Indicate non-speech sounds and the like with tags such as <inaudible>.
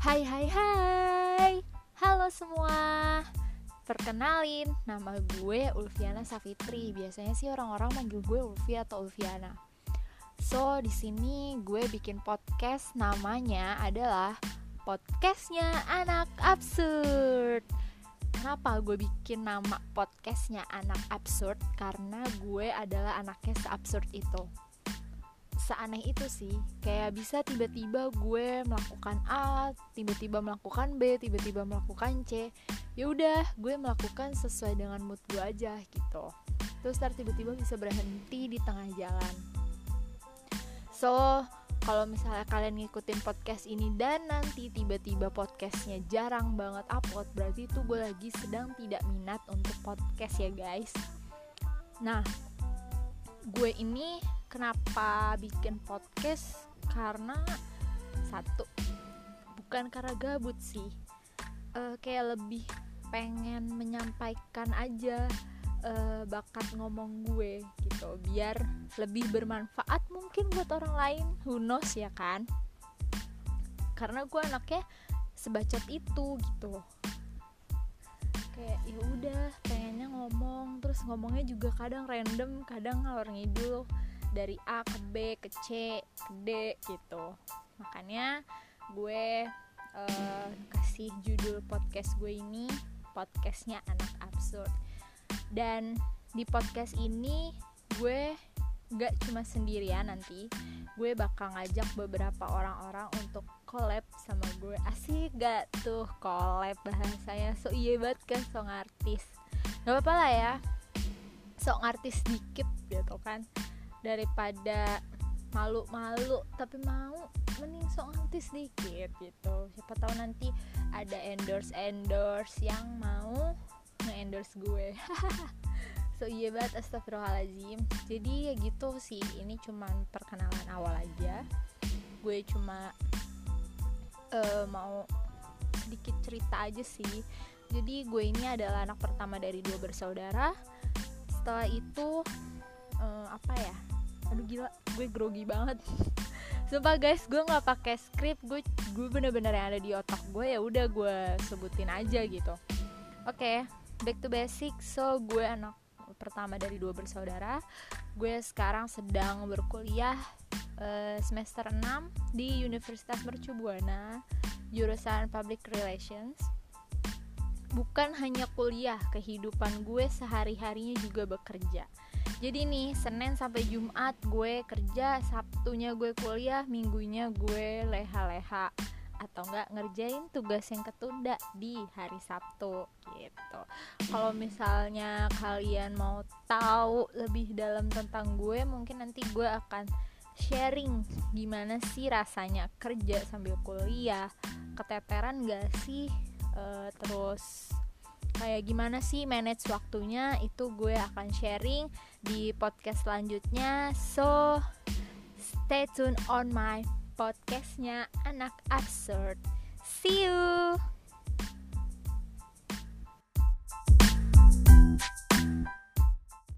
Hai hai hai Halo semua Perkenalin, nama gue Ulfiana Safitri. Biasanya sih orang-orang manggil gue Ulfi atau Ulfiana. So, di sini gue bikin podcast namanya adalah podcastnya anak absurd. Kenapa gue bikin nama podcastnya anak absurd? Karena gue adalah anaknya seabsurd itu seaneh itu sih. Kayak bisa tiba-tiba gue melakukan A tiba-tiba melakukan B tiba-tiba melakukan C. Ya udah gue melakukan sesuai dengan mood gue aja gitu. Terus ntar tiba-tiba bisa berhenti di tengah jalan. So kalau misalnya kalian ngikutin podcast ini dan nanti tiba-tiba podcastnya jarang banget upload berarti itu gue lagi sedang tidak minat untuk podcast ya guys. Nah gue ini kenapa bikin podcast? Karena satu bukan karena gabut sih. Uh, kayak lebih pengen menyampaikan aja uh, bakat ngomong gue gitu. Biar lebih bermanfaat mungkin buat orang lain. Who knows ya kan? Karena gue anaknya sebacot itu gitu. Kayak ya udah pengennya ngomong. Terus ngomongnya juga kadang random kadang ngalor ngidul dari A ke B ke C ke D gitu. Makanya gue uh, kasih judul podcast gue ini podcastnya anak absurd. Dan di podcast ini gue gak cuma sendirian nanti. Gue bakal ngajak beberapa orang-orang untuk collab sama gue. Asik gak tuh collab bahasanya? So iya banget kan song artis gak apa-apa lah ya. Sok artis dikit gitu kan daripada malu-malu tapi mau mending sok sedikit gitu. Siapa tahu nanti ada endorse endorse yang mau nge-endorse gue. <laughs> So iya banget astagfirullahaladzim. Jadi ya gitu sih. Ini cuman perkenalan awal aja. Gue cuma uh, mau sedikit cerita aja sih. Jadi gue ini adalah anak pertama dari dua bersaudara. Setelah itu uh, apa ya? Aduh gila gue grogi banget. <laughs> Sumpah guys gue nggak pakai skrip gue gue bener-bener yang ada di otak gue ya udah gue sebutin aja gitu. Oke okay, back to basic. So gue anak pertama dari dua bersaudara. Gue sekarang sedang berkuliah uh, semester 6 di Universitas Mercu Buana jurusan Public Relations. Bukan hanya kuliah kehidupan gue sehari-harinya juga bekerja jadi nih Senin sampai Jumat gue kerja Sabtunya gue kuliah Minggunya gue leha-leha. Atau enggak ngerjain tugas yang ketunda di hari Sabtu gitu. Kalau misalnya kalian mau tahu lebih dalam tentang gue, mungkin nanti gue akan sharing gimana sih rasanya kerja sambil kuliah, keteteran gak sih, uh, terus kayak gimana sih manage waktunya itu gue akan sharing di podcast selanjutnya. So stay tune on my podcastnya anak absurd. See you